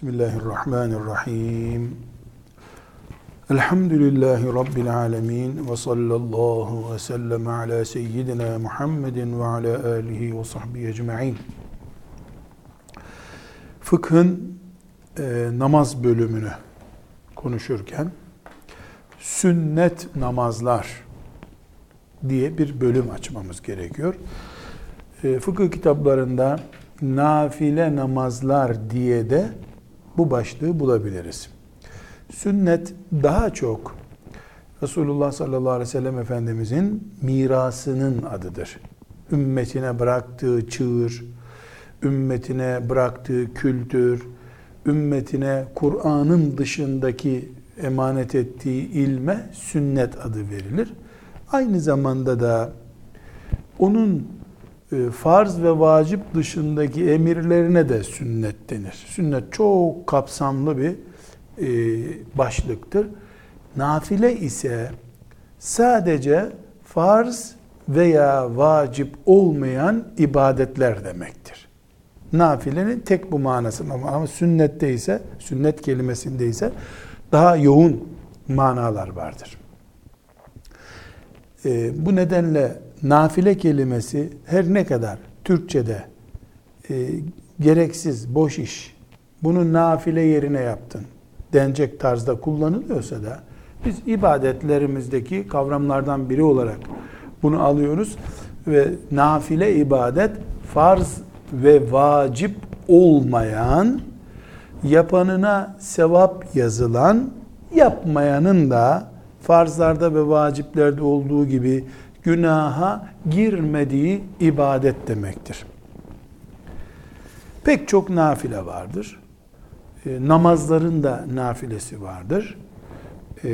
Bismillahirrahmanirrahim. Elhamdülillahi Rabbil alemin ve sallallahu ve sellem ala seyyidina Muhammedin ve ala alihi ve sahbihi ecma'in. Fıkhın e, namaz bölümünü konuşurken sünnet namazlar diye bir bölüm açmamız gerekiyor. E, fıkıh kitaplarında nafile namazlar diye de bu başlığı bulabiliriz. Sünnet daha çok Resulullah sallallahu aleyhi ve sellem Efendimizin mirasının adıdır. Ümmetine bıraktığı çığır, ümmetine bıraktığı kültür, ümmetine Kur'an'ın dışındaki emanet ettiği ilme sünnet adı verilir. Aynı zamanda da onun farz ve vacip dışındaki emirlerine de sünnet denir. Sünnet çok kapsamlı bir e, başlıktır. Nafile ise sadece farz veya vacip olmayan ibadetler demektir. Nafilenin tek bu manası ama sünnette ise, sünnet kelimesinde ise daha yoğun manalar vardır. E, bu nedenle nafile kelimesi her ne kadar Türkçe'de e, gereksiz, boş iş, bunu nafile yerine yaptın denecek tarzda kullanılıyorsa da biz ibadetlerimizdeki kavramlardan biri olarak bunu alıyoruz ve nafile ibadet farz ve vacip olmayan yapanına sevap yazılan yapmayanın da farzlarda ve vaciplerde olduğu gibi günaha girmediği ibadet demektir. Pek çok nafile vardır. E, namazların da nafilesi vardır. E,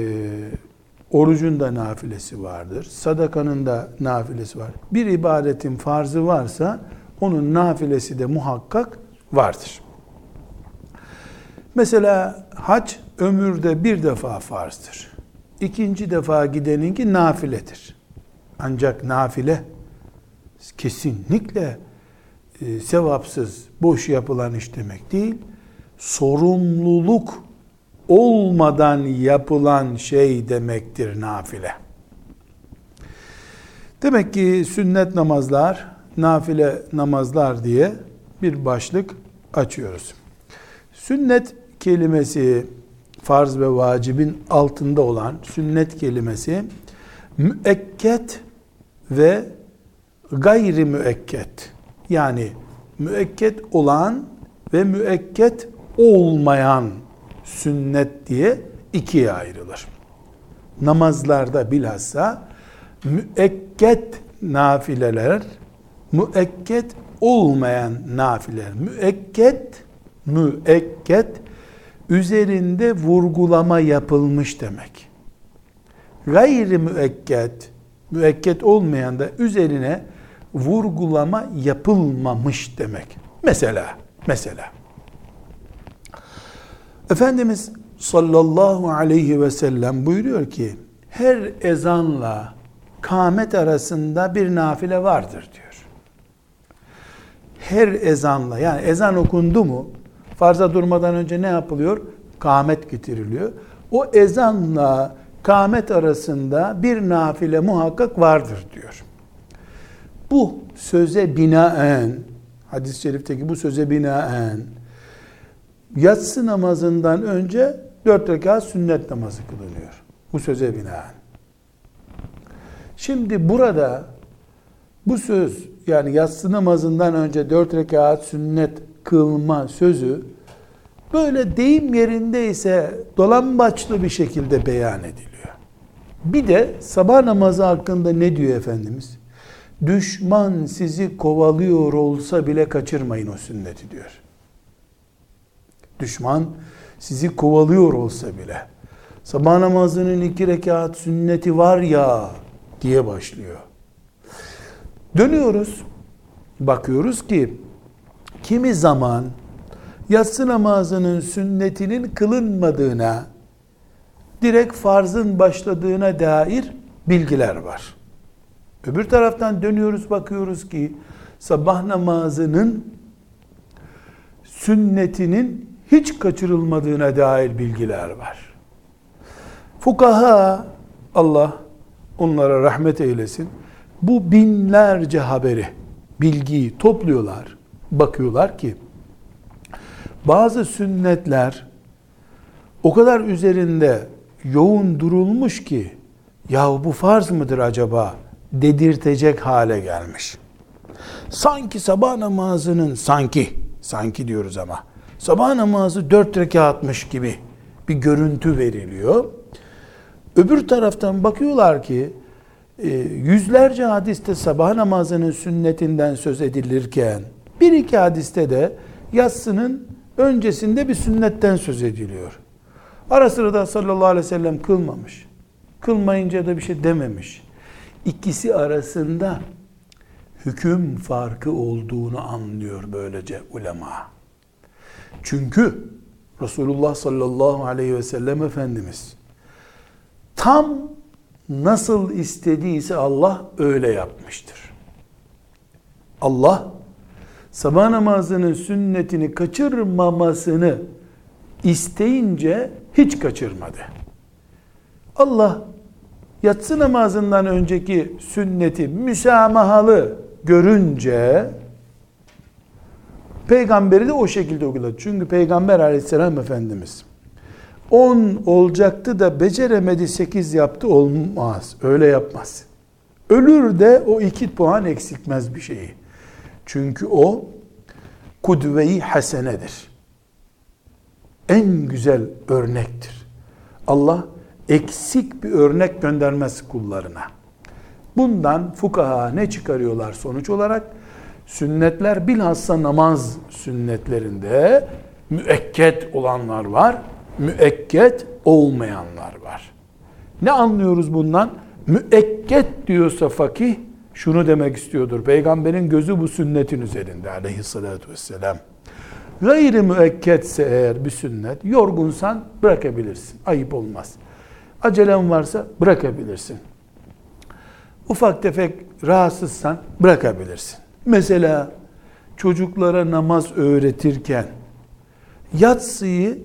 orucun da nafilesi vardır. Sadakanın da nafilesi var. Bir ibadetin farzı varsa onun nafilesi de muhakkak vardır. Mesela hac ömürde bir defa farzdır. İkinci defa gideninki nafiledir. Ancak nafile kesinlikle e, sevapsız, boş yapılan iş demek değil. Sorumluluk olmadan yapılan şey demektir nafile. Demek ki sünnet namazlar, nafile namazlar diye bir başlık açıyoruz. Sünnet kelimesi farz ve vacibin altında olan sünnet kelimesi müekket ve gayri müekket yani müekket olan ve müekket olmayan sünnet diye ikiye ayrılır. Namazlarda bilhassa müekket nafileler, müekket olmayan nafileler. Müekket, müekket üzerinde vurgulama yapılmış demek. Gayri müekket, müekket olmayan da üzerine vurgulama yapılmamış demek. Mesela, mesela Efendimiz sallallahu aleyhi ve sellem buyuruyor ki her ezanla kâmet arasında bir nafile vardır diyor. Her ezanla yani ezan okundu mu farza durmadan önce ne yapılıyor? Kâmet getiriliyor. O ezanla kâmet arasında bir nafile muhakkak vardır diyor. Bu söze binaen, hadis-i şerifteki bu söze binaen, yatsı namazından önce dört rekat sünnet namazı kılınıyor. Bu söze binaen. Şimdi burada bu söz yani yatsı namazından önce dört rekat sünnet kılma sözü böyle deyim yerinde ise dolambaçlı bir şekilde beyan ediliyor. Bir de sabah namazı hakkında ne diyor Efendimiz? Düşman sizi kovalıyor olsa bile kaçırmayın o sünneti diyor. Düşman sizi kovalıyor olsa bile sabah namazının iki rekat sünneti var ya diye başlıyor. Dönüyoruz. Bakıyoruz ki kimi zaman yatsı namazının sünnetinin kılınmadığına direkt farzın başladığına dair bilgiler var. Öbür taraftan dönüyoruz bakıyoruz ki sabah namazının sünnetinin hiç kaçırılmadığına dair bilgiler var. Fukaha Allah onlara rahmet eylesin. Bu binlerce haberi, bilgiyi topluyorlar. Bakıyorlar ki bazı sünnetler o kadar üzerinde yoğun durulmuş ki ya bu farz mıdır acaba dedirtecek hale gelmiş. Sanki sabah namazının sanki sanki diyoruz ama sabah namazı dört rekatmış gibi bir görüntü veriliyor. Öbür taraftan bakıyorlar ki e, yüzlerce hadiste sabah namazının sünnetinden söz edilirken bir iki hadiste de yatsının öncesinde bir sünnetten söz ediliyor. Ara sıra da sallallahu aleyhi ve sellem kılmamış. Kılmayınca da bir şey dememiş. İkisi arasında hüküm farkı olduğunu anlıyor böylece ulema. Çünkü Resulullah sallallahu aleyhi ve sellem Efendimiz tam nasıl istediyse Allah öyle yapmıştır. Allah sabah namazının sünnetini kaçırmamasını isteyince hiç kaçırmadı. Allah yatsı namazından önceki sünneti müsamahalı görünce peygamberi de o şekilde uyguladı. Çünkü peygamber aleyhisselam efendimiz 10 olacaktı da beceremedi 8 yaptı olmaz. Öyle yapmaz. Ölür de o 2 puan eksiltmez bir şeyi. Çünkü o kudve-i hasenedir. En güzel örnektir. Allah eksik bir örnek göndermez kullarına. Bundan fukaha ne çıkarıyorlar sonuç olarak? Sünnetler bilhassa namaz sünnetlerinde müekket olanlar var, müekket olmayanlar var. Ne anlıyoruz bundan? Müekket diyorsa fakih şunu demek istiyordur. Peygamberin gözü bu sünnetin üzerinde aleyhissalatü vesselam. Gayri müekketse eğer bir sünnet, yorgunsan bırakabilirsin. Ayıp olmaz. Acelen varsa bırakabilirsin. Ufak tefek rahatsızsan bırakabilirsin. Mesela çocuklara namaz öğretirken yatsıyı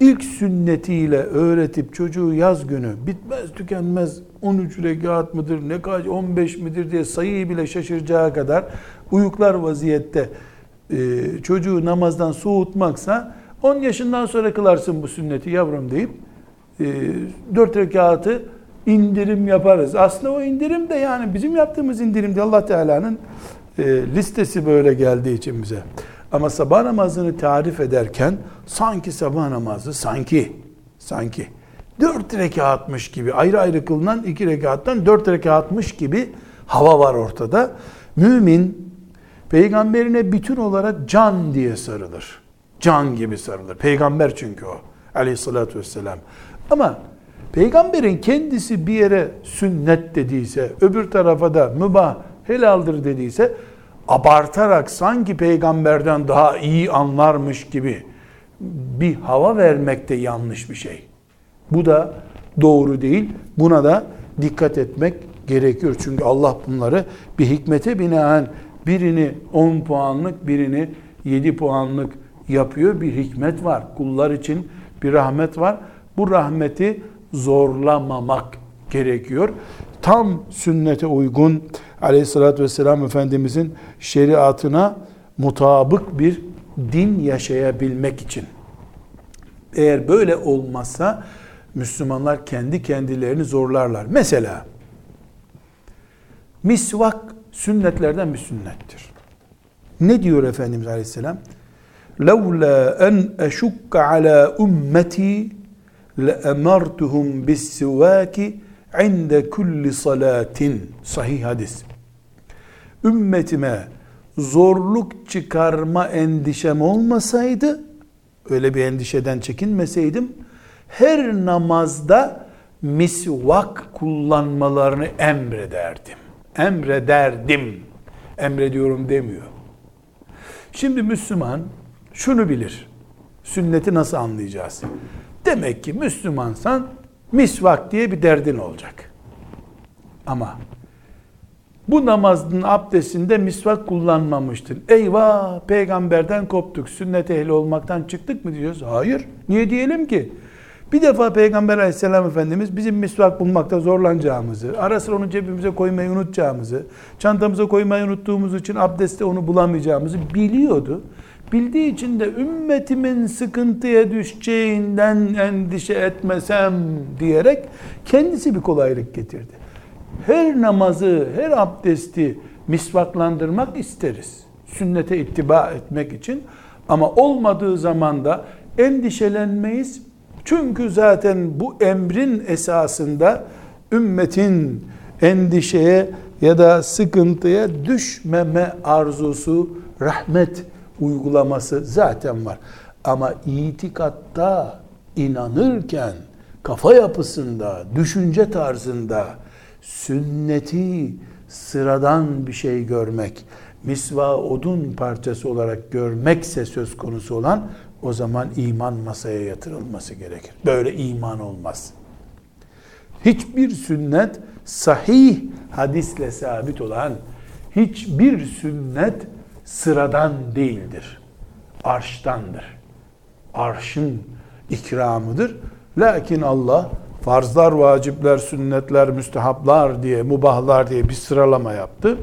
ilk sünnetiyle öğretip çocuğu yaz günü bitmez tükenmez 13 rekat mıdır ne kaç 15 midir diye sayıyı bile şaşıracağı kadar uyuklar vaziyette e, çocuğu namazdan soğutmaksa 10 yaşından sonra kılarsın bu sünneti yavrum deyip e, 4 rekatı indirim yaparız. Aslında o indirim de yani bizim yaptığımız indirim de Allah Teala'nın e, listesi böyle geldiği için bize. Ama sabah namazını tarif ederken sanki sabah namazı sanki sanki dört rekatmış gibi ayrı ayrı kılınan iki rekattan dört rekatmış gibi hava var ortada. Mümin peygamberine bütün olarak can diye sarılır. Can gibi sarılır. Peygamber çünkü o aleyhissalatü vesselam. Ama peygamberin kendisi bir yere sünnet dediyse, öbür tarafa da mübah helaldir dediyse abartarak sanki peygamberden daha iyi anlarmış gibi bir hava vermek de yanlış bir şey. Bu da doğru değil. Buna da dikkat etmek gerekiyor. Çünkü Allah bunları bir hikmete binaen birini 10 puanlık, birini 7 puanlık yapıyor. Bir hikmet var. Kullar için bir rahmet var. Bu rahmeti zorlamamak gerekiyor. Tam sünnete uygun aleyhissalatü vesselam Efendimizin şeriatına mutabık bir din yaşayabilmek için. Eğer böyle olmazsa Müslümanlar kendi kendilerini zorlarlar. Mesela misvak sünnetlerden bir sünnettir. Ne diyor Efendimiz Aleyhisselam? لَوْلَا أَنْ أَشُكَّ عَلَى أُمَّتِي لَأَمَرْتُهُمْ بِالسِّوَاكِ عِنْدَ كُلِّ صَلَاتٍ Sahih hadis ümmetime zorluk çıkarma endişem olmasaydı, öyle bir endişeden çekinmeseydim, her namazda misvak kullanmalarını emrederdim. Emrederdim. Emrediyorum demiyor. Şimdi Müslüman şunu bilir. Sünneti nasıl anlayacağız? Demek ki Müslümansan misvak diye bir derdin olacak. Ama bu namazın abdestinde misvak kullanmamıştır. Eyvah peygamberden koptuk. Sünnet ehli olmaktan çıktık mı diyoruz? Hayır. Niye diyelim ki? Bir defa Peygamber aleyhisselam Efendimiz bizim misvak bulmakta zorlanacağımızı, ara sıra onu cebimize koymayı unutacağımızı, çantamıza koymayı unuttuğumuz için abdestte onu bulamayacağımızı biliyordu. Bildiği için de ümmetimin sıkıntıya düşeceğinden endişe etmesem diyerek kendisi bir kolaylık getirdi. Her namazı, her abdesti misvaklandırmak isteriz. Sünnete ittiba etmek için. Ama olmadığı zaman da endişelenmeyiz. Çünkü zaten bu emrin esasında ümmetin endişeye ya da sıkıntıya düşmeme arzusu, rahmet uygulaması zaten var. Ama itikatta inanırken kafa yapısında, düşünce tarzında sünneti sıradan bir şey görmek, misva odun parçası olarak görmekse söz konusu olan o zaman iman masaya yatırılması gerekir. Böyle iman olmaz. Hiçbir sünnet sahih hadisle sabit olan hiçbir sünnet sıradan değildir. Arştandır. Arşın ikramıdır. Lakin Allah farzlar, vacipler, sünnetler, müstehaplar diye, mubahlar diye bir sıralama yaptı.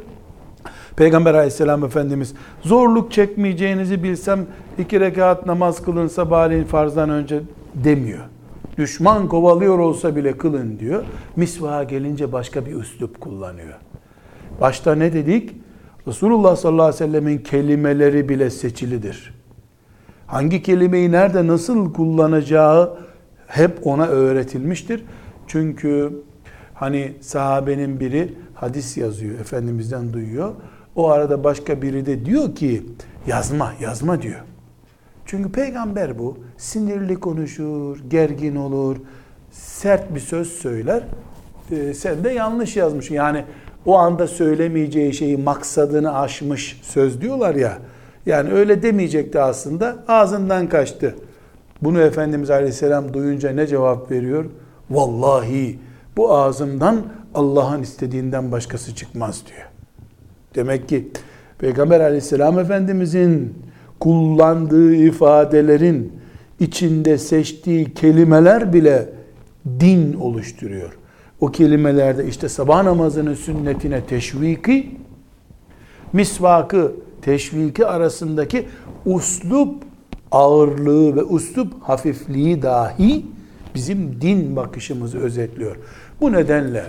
Peygamber aleyhisselam Efendimiz zorluk çekmeyeceğinizi bilsem iki rekat namaz kılın sabahleyin farzdan önce demiyor. Düşman kovalıyor olsa bile kılın diyor. Misvaha gelince başka bir üslup kullanıyor. Başta ne dedik? Resulullah sallallahu aleyhi ve sellemin kelimeleri bile seçilidir. Hangi kelimeyi nerede nasıl kullanacağı hep ona öğretilmiştir. Çünkü hani sahabenin biri hadis yazıyor, Efendimiz'den duyuyor. O arada başka biri de diyor ki yazma, yazma diyor. Çünkü peygamber bu. Sinirli konuşur, gergin olur, sert bir söz söyler. Ee, sen de yanlış yazmış. Yani o anda söylemeyeceği şeyi maksadını aşmış söz diyorlar ya. Yani öyle demeyecekti aslında. Ağzından kaçtı. Bunu Efendimiz Aleyhisselam duyunca ne cevap veriyor? Vallahi bu ağzımdan Allah'ın istediğinden başkası çıkmaz diyor. Demek ki Peygamber Aleyhisselam Efendimizin kullandığı ifadelerin içinde seçtiği kelimeler bile din oluşturuyor. O kelimelerde işte sabah namazının sünnetine teşviki, misvakı teşviki arasındaki uslup ağırlığı ve uslup hafifliği dahi bizim din bakışımızı özetliyor. Bu nedenle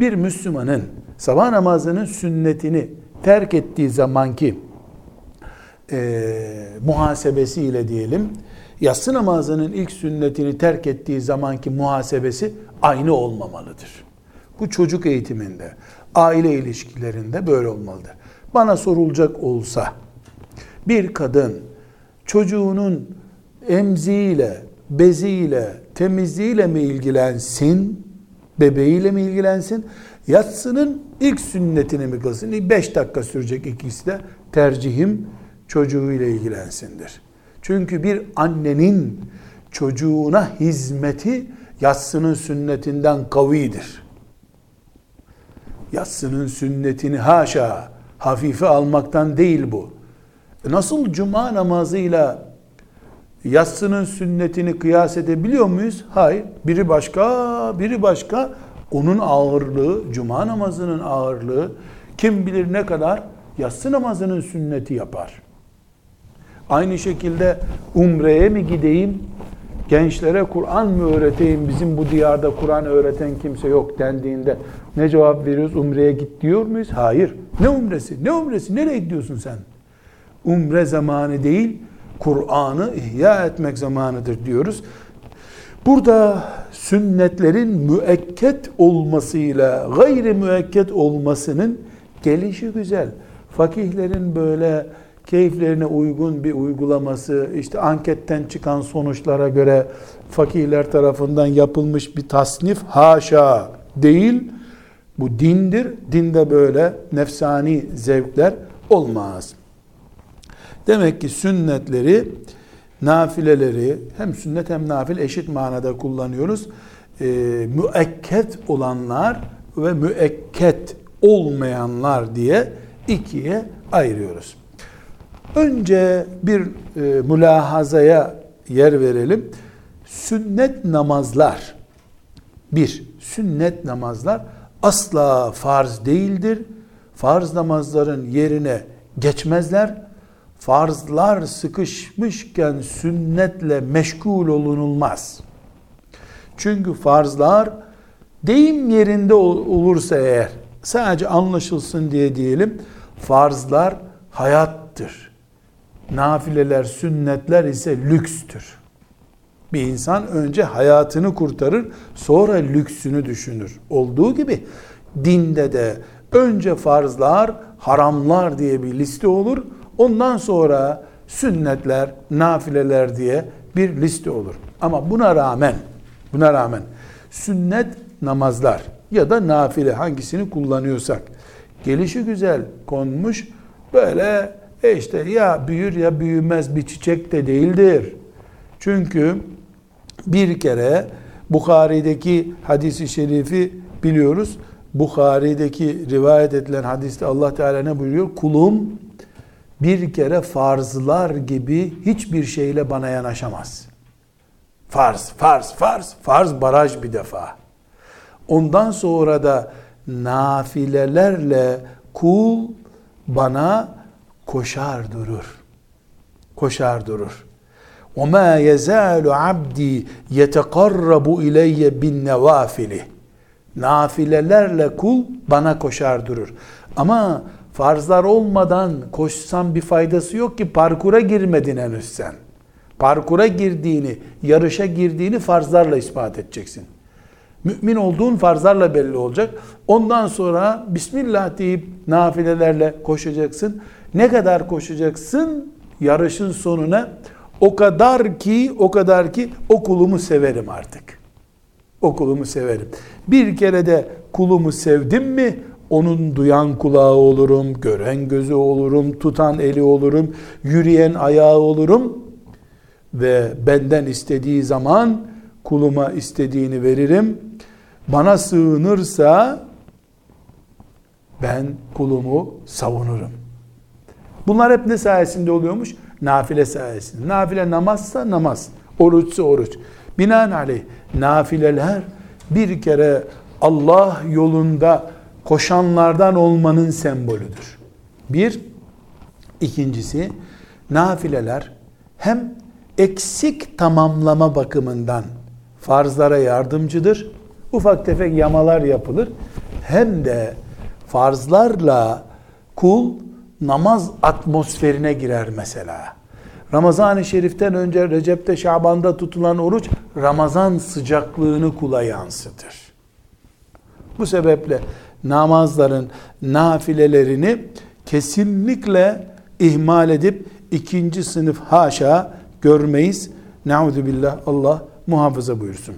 bir Müslümanın sabah namazının sünnetini terk ettiği zamanki e, muhasebesiyle diyelim, yatsı namazının ilk sünnetini terk ettiği zamanki muhasebesi aynı olmamalıdır. Bu çocuk eğitiminde, aile ilişkilerinde böyle olmalıdır. Bana sorulacak olsa bir kadın çocuğunun emziğiyle, beziyle, temizliğiyle mi ilgilensin, bebeğiyle mi ilgilensin, yatsının ilk sünnetini mi kılsın? Beş dakika sürecek ikisi de tercihim çocuğuyla ilgilensindir. Çünkü bir annenin çocuğuna hizmeti yatsının sünnetinden kavidir. Yatsının sünnetini haşa hafife almaktan değil bu. Nasıl cuma namazıyla yatsının sünnetini kıyas edebiliyor muyuz? Hayır. Biri başka, biri başka. Onun ağırlığı, cuma namazının ağırlığı kim bilir ne kadar yatsı namazının sünneti yapar. Aynı şekilde umreye mi gideyim, gençlere Kur'an mı öğreteyim, bizim bu diyarda Kur'an öğreten kimse yok dendiğinde ne cevap veriyoruz? Umreye git diyor muyuz? Hayır. Ne umresi? Ne umresi? Nereye gidiyorsun sen? Umre zamanı değil, Kur'an'ı ihya etmek zamanıdır diyoruz. Burada sünnetlerin müekket olmasıyla gayri müekket olmasının gelişi güzel. Fakihlerin böyle keyiflerine uygun bir uygulaması, işte anketten çıkan sonuçlara göre fakihler tarafından yapılmış bir tasnif haşa değil. Bu dindir. Dinde böyle nefsani zevkler olmaz. Demek ki sünnetleri, nafileleri hem sünnet hem nafil eşit manada kullanıyoruz. E, müekket olanlar ve müekket olmayanlar diye ikiye ayırıyoruz. Önce bir e, mülahazaya yer verelim. Sünnet namazlar bir, sünnet namazlar asla farz değildir. Farz namazların yerine geçmezler. Farzlar sıkışmışken sünnetle meşgul olunulmaz. Çünkü farzlar deyim yerinde olursa eğer sadece anlaşılsın diye diyelim farzlar hayattır. Nafileler, sünnetler ise lükstür. Bir insan önce hayatını kurtarır, sonra lüksünü düşünür. Olduğu gibi dinde de önce farzlar, haramlar diye bir liste olur. Ondan sonra sünnetler, nafileler diye bir liste olur. Ama buna rağmen, buna rağmen sünnet namazlar ya da nafile hangisini kullanıyorsak gelişi güzel konmuş böyle e işte ya büyür ya büyümez bir çiçek de değildir. Çünkü bir kere Bukhari'deki hadisi şerifi biliyoruz. Bukhari'deki rivayet edilen hadiste Allah Teala ne buyuruyor? Kulum bir kere farzlar gibi hiçbir şeyle bana yanaşamaz. Farz, farz, farz, farz baraj bir defa. Ondan sonra da nafilelerle kul bana koşar durur. Koşar durur. وَمَا يَزَالُ عَبْدِي يَتَقَرَّبُ اِلَيَّ بِالنَّوَافِلِ Nafilelerle kul bana koşar durur. Ama farzlar olmadan koşsan bir faydası yok ki parkura girmedin henüz sen. Parkura girdiğini, yarışa girdiğini farzlarla ispat edeceksin. Mümin olduğun farzlarla belli olacak. Ondan sonra Bismillah deyip nafilelerle koşacaksın. Ne kadar koşacaksın? Yarışın sonuna o kadar ki, o kadar ki o kulumu severim artık. O kulumu severim. Bir kere de kulumu sevdim mi onun duyan kulağı olurum, gören gözü olurum, tutan eli olurum, yürüyen ayağı olurum ve benden istediği zaman kuluma istediğini veririm. Bana sığınırsa ben kulumu savunurum. Bunlar hep ne sayesinde oluyormuş? Nafile sayesinde. Nafile namazsa namaz, oruçsa oruç. Binaenaleyh nafileler bir kere Allah yolunda koşanlardan olmanın sembolüdür. Bir, ikincisi nafileler hem eksik tamamlama bakımından farzlara yardımcıdır. Ufak tefek yamalar yapılır. Hem de farzlarla kul namaz atmosferine girer mesela. Ramazan-ı Şerif'ten önce Recep'te Şaban'da tutulan oruç Ramazan sıcaklığını kula yansıtır. Bu sebeple namazların nafilelerini kesinlikle ihmal edip ikinci sınıf haşa görmeyiz. Nauzu billah Allah muhafaza buyursun.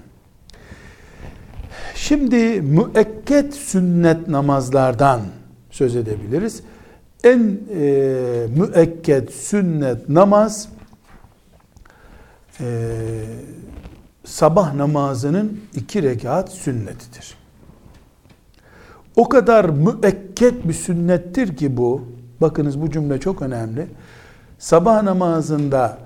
Şimdi müekket sünnet namazlardan söz edebiliriz en e, müekket sünnet namaz e, sabah namazının iki rekat sünnetidir. O kadar müekket bir sünnettir ki bu, bakınız bu cümle çok önemli. Sabah namazında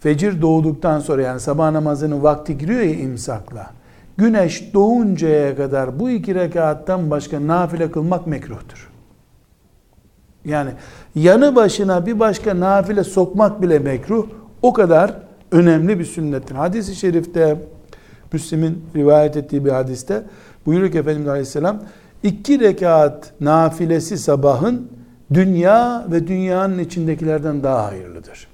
fecir doğduktan sonra yani sabah namazının vakti giriyor ya imsakla. Güneş doğuncaya kadar bu iki rekattan başka nafile kılmak mekruhtur. Yani yanı başına bir başka nafile sokmak bile mekruh. O kadar önemli bir sünnettir. Hadis-i şerifte Müslim'in rivayet ettiği bir hadiste buyuruyor ki Efendimiz Aleyhisselam iki rekat nafilesi sabahın dünya ve dünyanın içindekilerden daha hayırlıdır.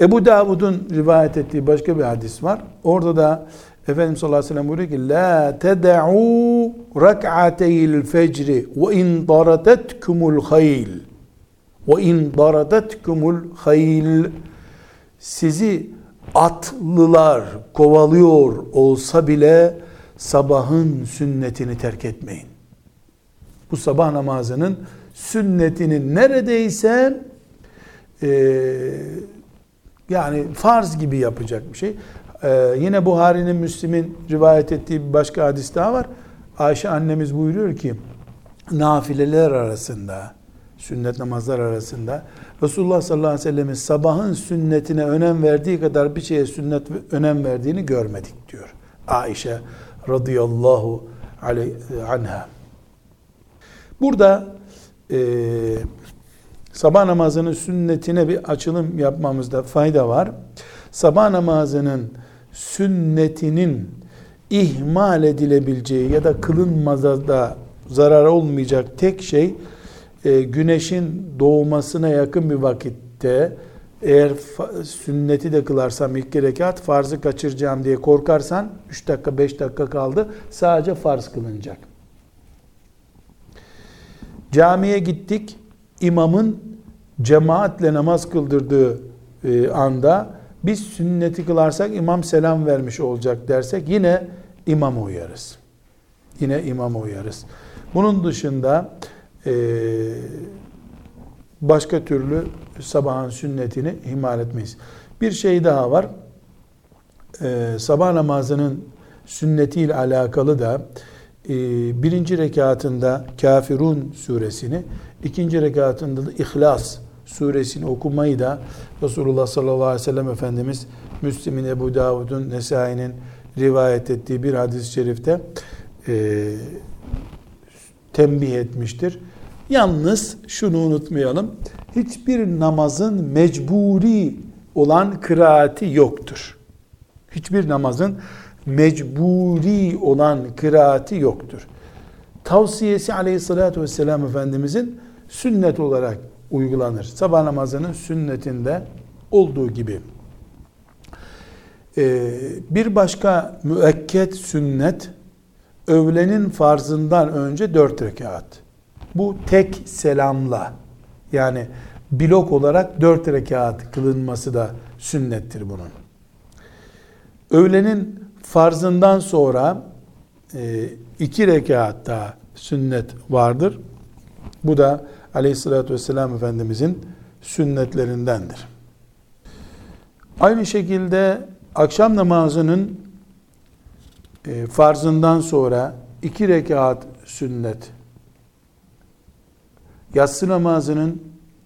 Ebu Davud'un rivayet ettiği başka bir hadis var. Orada da Efendimiz sallallahu aleyhi ve sellem buyuruyor ki La ted'u rak'ateyil fecri ve in daratetkumul hayl ve in daratetkumul hayl sizi atlılar kovalıyor olsa bile sabahın sünnetini terk etmeyin. Bu sabah namazının sünnetini neredeyse e, yani farz gibi yapacak bir şey. Ee, yine Buhari'nin, Müslim'in rivayet ettiği bir başka hadis daha var. Ayşe annemiz buyuruyor ki, nafileler arasında, sünnet namazlar arasında Resulullah sallallahu aleyhi ve sellemin sabahın sünnetine önem verdiği kadar bir şeye sünnet önem verdiğini görmedik diyor. Aişe radıyallahu anha. Burada e, sabah namazının sünnetine bir açılım yapmamızda fayda var. Sabah namazının sünnetinin ihmal edilebileceği ya da kılınmaza da zarar olmayacak tek şey e, güneşin doğmasına yakın bir vakitte eğer sünneti de kılarsam ilk rekat farzı kaçıracağım diye korkarsan 3 dakika 5 dakika kaldı sadece farz kılınacak. Camiye gittik imamın cemaatle namaz kıldırdığı e, anda biz sünneti kılarsak imam selam vermiş olacak dersek yine imama uyarız. Yine imama uyarız. Bunun dışında e, başka türlü sabahın sünnetini ihmal etmeyiz. Bir şey daha var. E, sabah namazının sünnetiyle alakalı da e, birinci rekatında Kafirun suresini, ikinci rekatında da İhlas suresini okumayı da Resulullah sallallahu aleyhi ve sellem Efendimiz Müslim'in, Ebu Davud'un, Nesai'nin rivayet ettiği bir hadis-i şerifte e, tembih etmiştir. Yalnız şunu unutmayalım. Hiçbir namazın mecburi olan kıraati yoktur. Hiçbir namazın mecburi olan kıraati yoktur. Tavsiyesi aleyhissalatü vesselam Efendimizin sünnet olarak uygulanır. Sabah namazının sünnetinde olduğu gibi. Ee, bir başka müekket sünnet öğlenin farzından önce dört rekat. Bu tek selamla yani blok olarak dört rekat kılınması da sünnettir bunun. Öğlenin farzından sonra e, iki rekat daha sünnet vardır. Bu da aleyhissalatü vesselam Efendimizin sünnetlerindendir. Aynı şekilde akşam namazının e, farzından sonra iki rekat sünnet. Yatsı namazının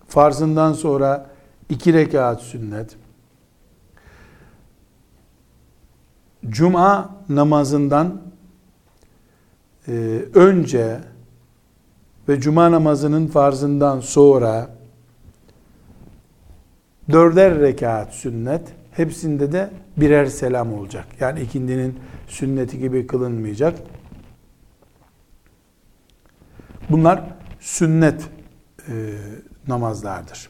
farzından sonra iki rekat sünnet. Cuma namazından e, önce ve cuma namazının farzından sonra dörder rekat sünnet, hepsinde de birer selam olacak. Yani ikindinin sünneti gibi kılınmayacak. Bunlar sünnet e, namazlardır.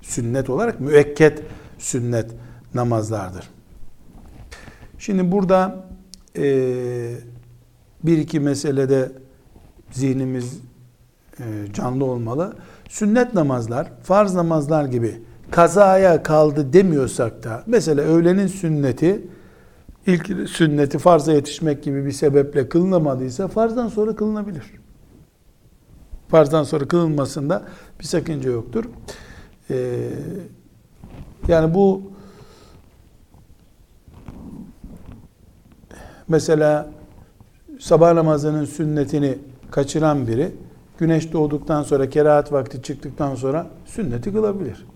Sünnet olarak müekket sünnet namazlardır. Şimdi burada e, bir iki meselede zihnimiz canlı olmalı. Sünnet namazlar, farz namazlar gibi kazaya kaldı demiyorsak da mesela öğlenin sünneti ilk sünneti farza yetişmek gibi bir sebeple kılınamadıysa farzdan sonra kılınabilir. Farzdan sonra kılınmasında bir sakınca yoktur. Ee, yani bu mesela sabah namazının sünnetini kaçıran biri güneş doğduktan sonra kerahat vakti çıktıktan sonra sünneti kılabilir.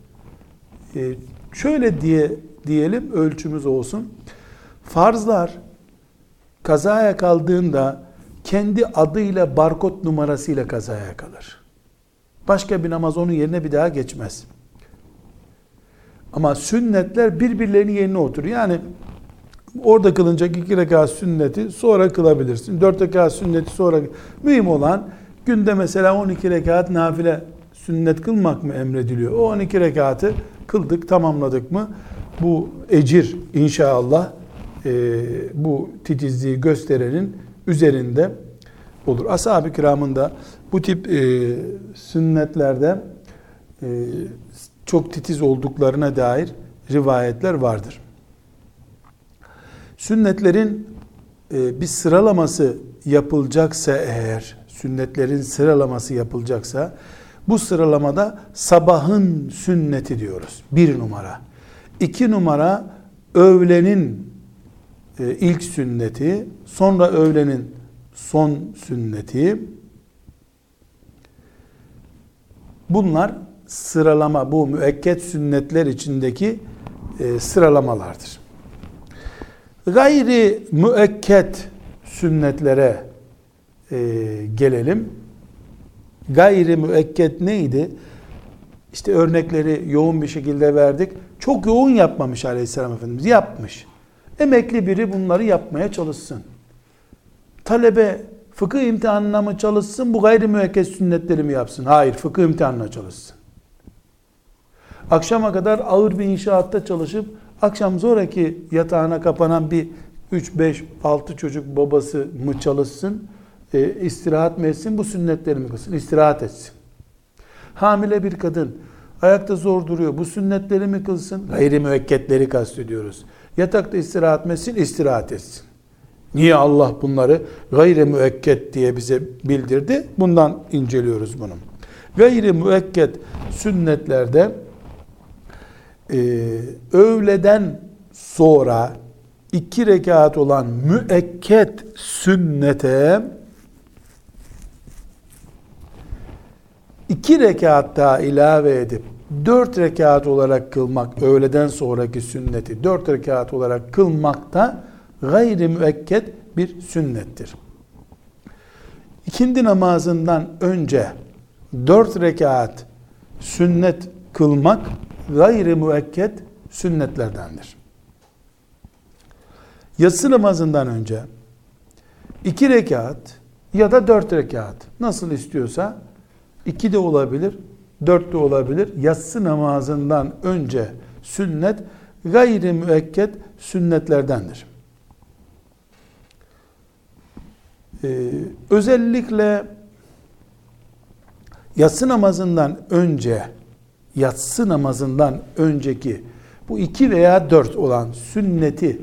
Ee, şöyle diye diyelim ölçümüz olsun. Farzlar kazaya kaldığında kendi adıyla barkod numarasıyla kazaya kalır. Başka bir namaz onun yerine bir daha geçmez. Ama sünnetler birbirlerinin yerine oturuyor. Yani orada kılınacak iki rekat sünneti sonra kılabilirsin. Dört rekat sünneti sonra. Mühim olan günde mesela 12 rekat nafile sünnet kılmak mı emrediliyor? O 12 rekatı kıldık, tamamladık mı? Bu ecir inşallah e, bu titizliği gösterenin üzerinde olur. Ashab-ı kiramın da bu tip e, sünnetlerde e, çok titiz olduklarına dair rivayetler vardır. Sünnetlerin e, bir sıralaması yapılacaksa eğer, sünnetlerin sıralaması yapılacaksa, bu sıralamada sabahın sünneti diyoruz. Bir numara. İki numara öğlenin e, ilk sünneti, sonra öğlenin son sünneti. Bunlar sıralama, bu müekket sünnetler içindeki e, sıralamalardır. Gayri müekket sünnetlere e, gelelim. Gayri müekket neydi? İşte örnekleri yoğun bir şekilde verdik. Çok yoğun yapmamış Aleyhisselam Efendimiz. Yapmış. Emekli biri bunları yapmaya çalışsın. Talebe fıkıh imtihanına mı çalışsın, bu gayri müekket sünnetleri mi yapsın? Hayır, fıkıh imtihanına çalışsın. Akşama kadar ağır bir inşaatta çalışıp, akşam sonraki yatağına kapanan bir 3, 5, 6 çocuk babası mı çalışsın, e, istirahat mı etsin, bu sünnetleri mi kılsın? İstirahat etsin. Hamile bir kadın, ayakta zor duruyor, bu sünnetleri mi kılsın? Gayri müekketleri kastediyoruz. Yatakta istirahat etsin, istirahat etsin. Niye Allah bunları gayri müekket diye bize bildirdi? Bundan inceliyoruz bunu. Gayri müekket sünnetlerde e, öğleden sonra iki rekat olan müekket sünnete iki rekat daha ilave edip dört rekat olarak kılmak öğleden sonraki sünneti dört rekat olarak kılmak da gayri müekket bir sünnettir. İkindi namazından önce dört rekat sünnet kılmak gayri müekket sünnetlerdendir. Yatsı namazından önce iki rekat ya da dört rekat nasıl istiyorsa iki de olabilir, dört de olabilir. Yatsı namazından önce sünnet gayri müekket sünnetlerdendir. Ee, özellikle yatsı namazından önce yatsı namazından önceki bu iki veya dört olan sünneti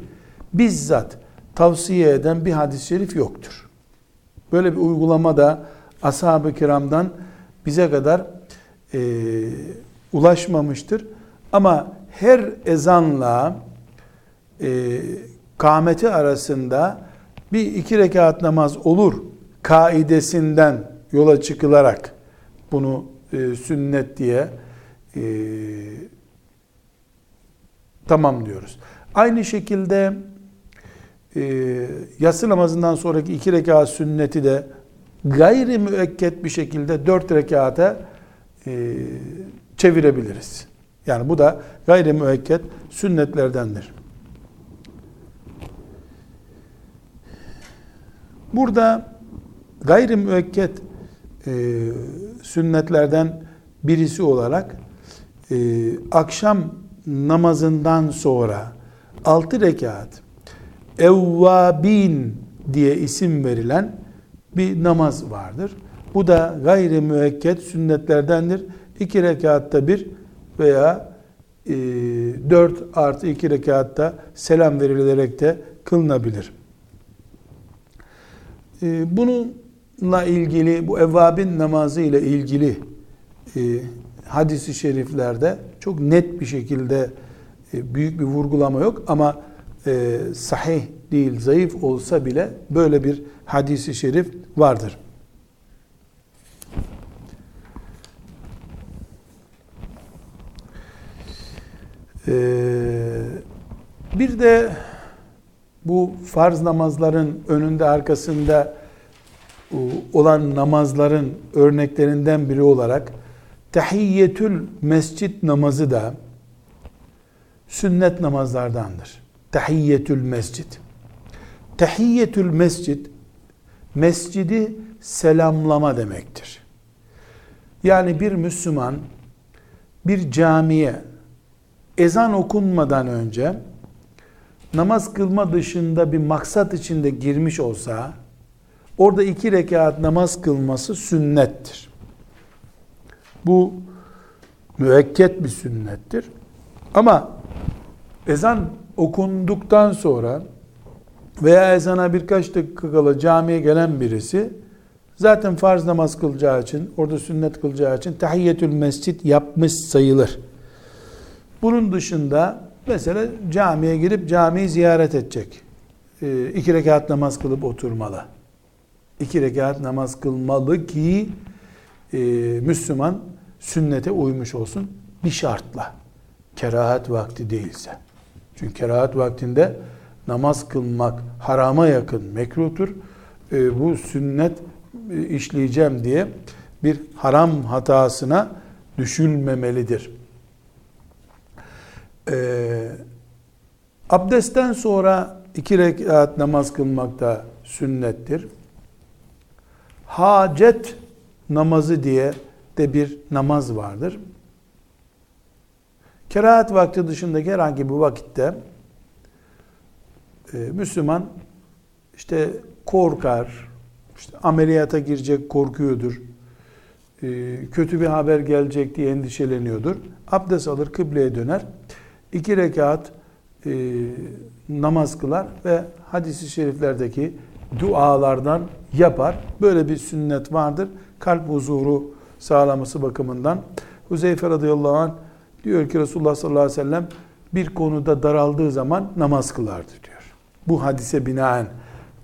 bizzat tavsiye eden bir hadis-i şerif yoktur. Böyle bir uygulama da ashab-ı kiramdan bize kadar e, ulaşmamıştır. Ama her ezanla e, kâmeti arasında bir iki rekat namaz olur kaidesinden yola çıkılarak bunu e, sünnet diye e, tamam diyoruz. Aynı şekilde e, yatsı namazından sonraki iki rekat sünneti de gayri müekket bir şekilde dört rekata e, çevirebiliriz. Yani bu da gayri müekket sünnetlerdendir. Burada gayri müekket e, sünnetlerden birisi olarak e, akşam namazından sonra altı rekat evvabin diye isim verilen bir namaz vardır. Bu da gayri müekket sünnetlerdendir. İki rekatta bir veya e, dört artı iki rekatta selam verilerek de kılınabilir. E, bununla ilgili, bu evvabin namazı ile ilgili e, hadisi şeriflerde çok net bir şekilde e, büyük bir vurgulama yok ama e, sahih değil, zayıf olsa bile böyle bir hadisi şerif vardır. Ee, bir de bu farz namazların önünde arkasında olan namazların örneklerinden biri olarak tahiyyetül mescit namazı da sünnet namazlardandır. Tahiyyetül mescit. Tahiyyetül mescit mescidi selamlama demektir. Yani bir Müslüman bir camiye ezan okunmadan önce namaz kılma dışında bir maksat içinde girmiş olsa orada iki rekat namaz kılması sünnettir. Bu müekket bir sünnettir. Ama ezan okunduktan sonra veya ezana birkaç dakika kala camiye gelen birisi zaten farz namaz kılacağı için, orada sünnet kılacağı için tahiyyetül mescit yapmış sayılır. Bunun dışında mesela camiye girip camiyi ziyaret edecek. E, iki rekat namaz kılıp oturmalı. İki rekat namaz kılmalı ki e, Müslüman sünnete uymuş olsun bir şartla. Kerahat vakti değilse. Çünkü kerahat vaktinde namaz kılmak harama yakın mekruhtur. E, bu sünnet e, işleyeceğim diye bir haram hatasına düşülmemelidir. E, abdestten sonra iki rekat namaz kılmak da sünnettir. Hacet namazı diye de bir namaz vardır. Kerahat vakti dışındaki herhangi bir vakitte e, Müslüman işte korkar, işte ameliyata girecek korkuyordur, e, kötü bir haber gelecek diye endişeleniyordur. Abdest alır, kıbleye döner, iki rekat e, namaz kılar ve hadisi şeriflerdeki dualardan yapar. Böyle bir sünnet vardır. Kalp huzuru sağlaması bakımından. Huzeyfe radıyallahu anh diyor ki Resulullah sallallahu aleyhi ve sellem bir konuda daraldığı zaman namaz kılardı diyor. Bu hadise binaen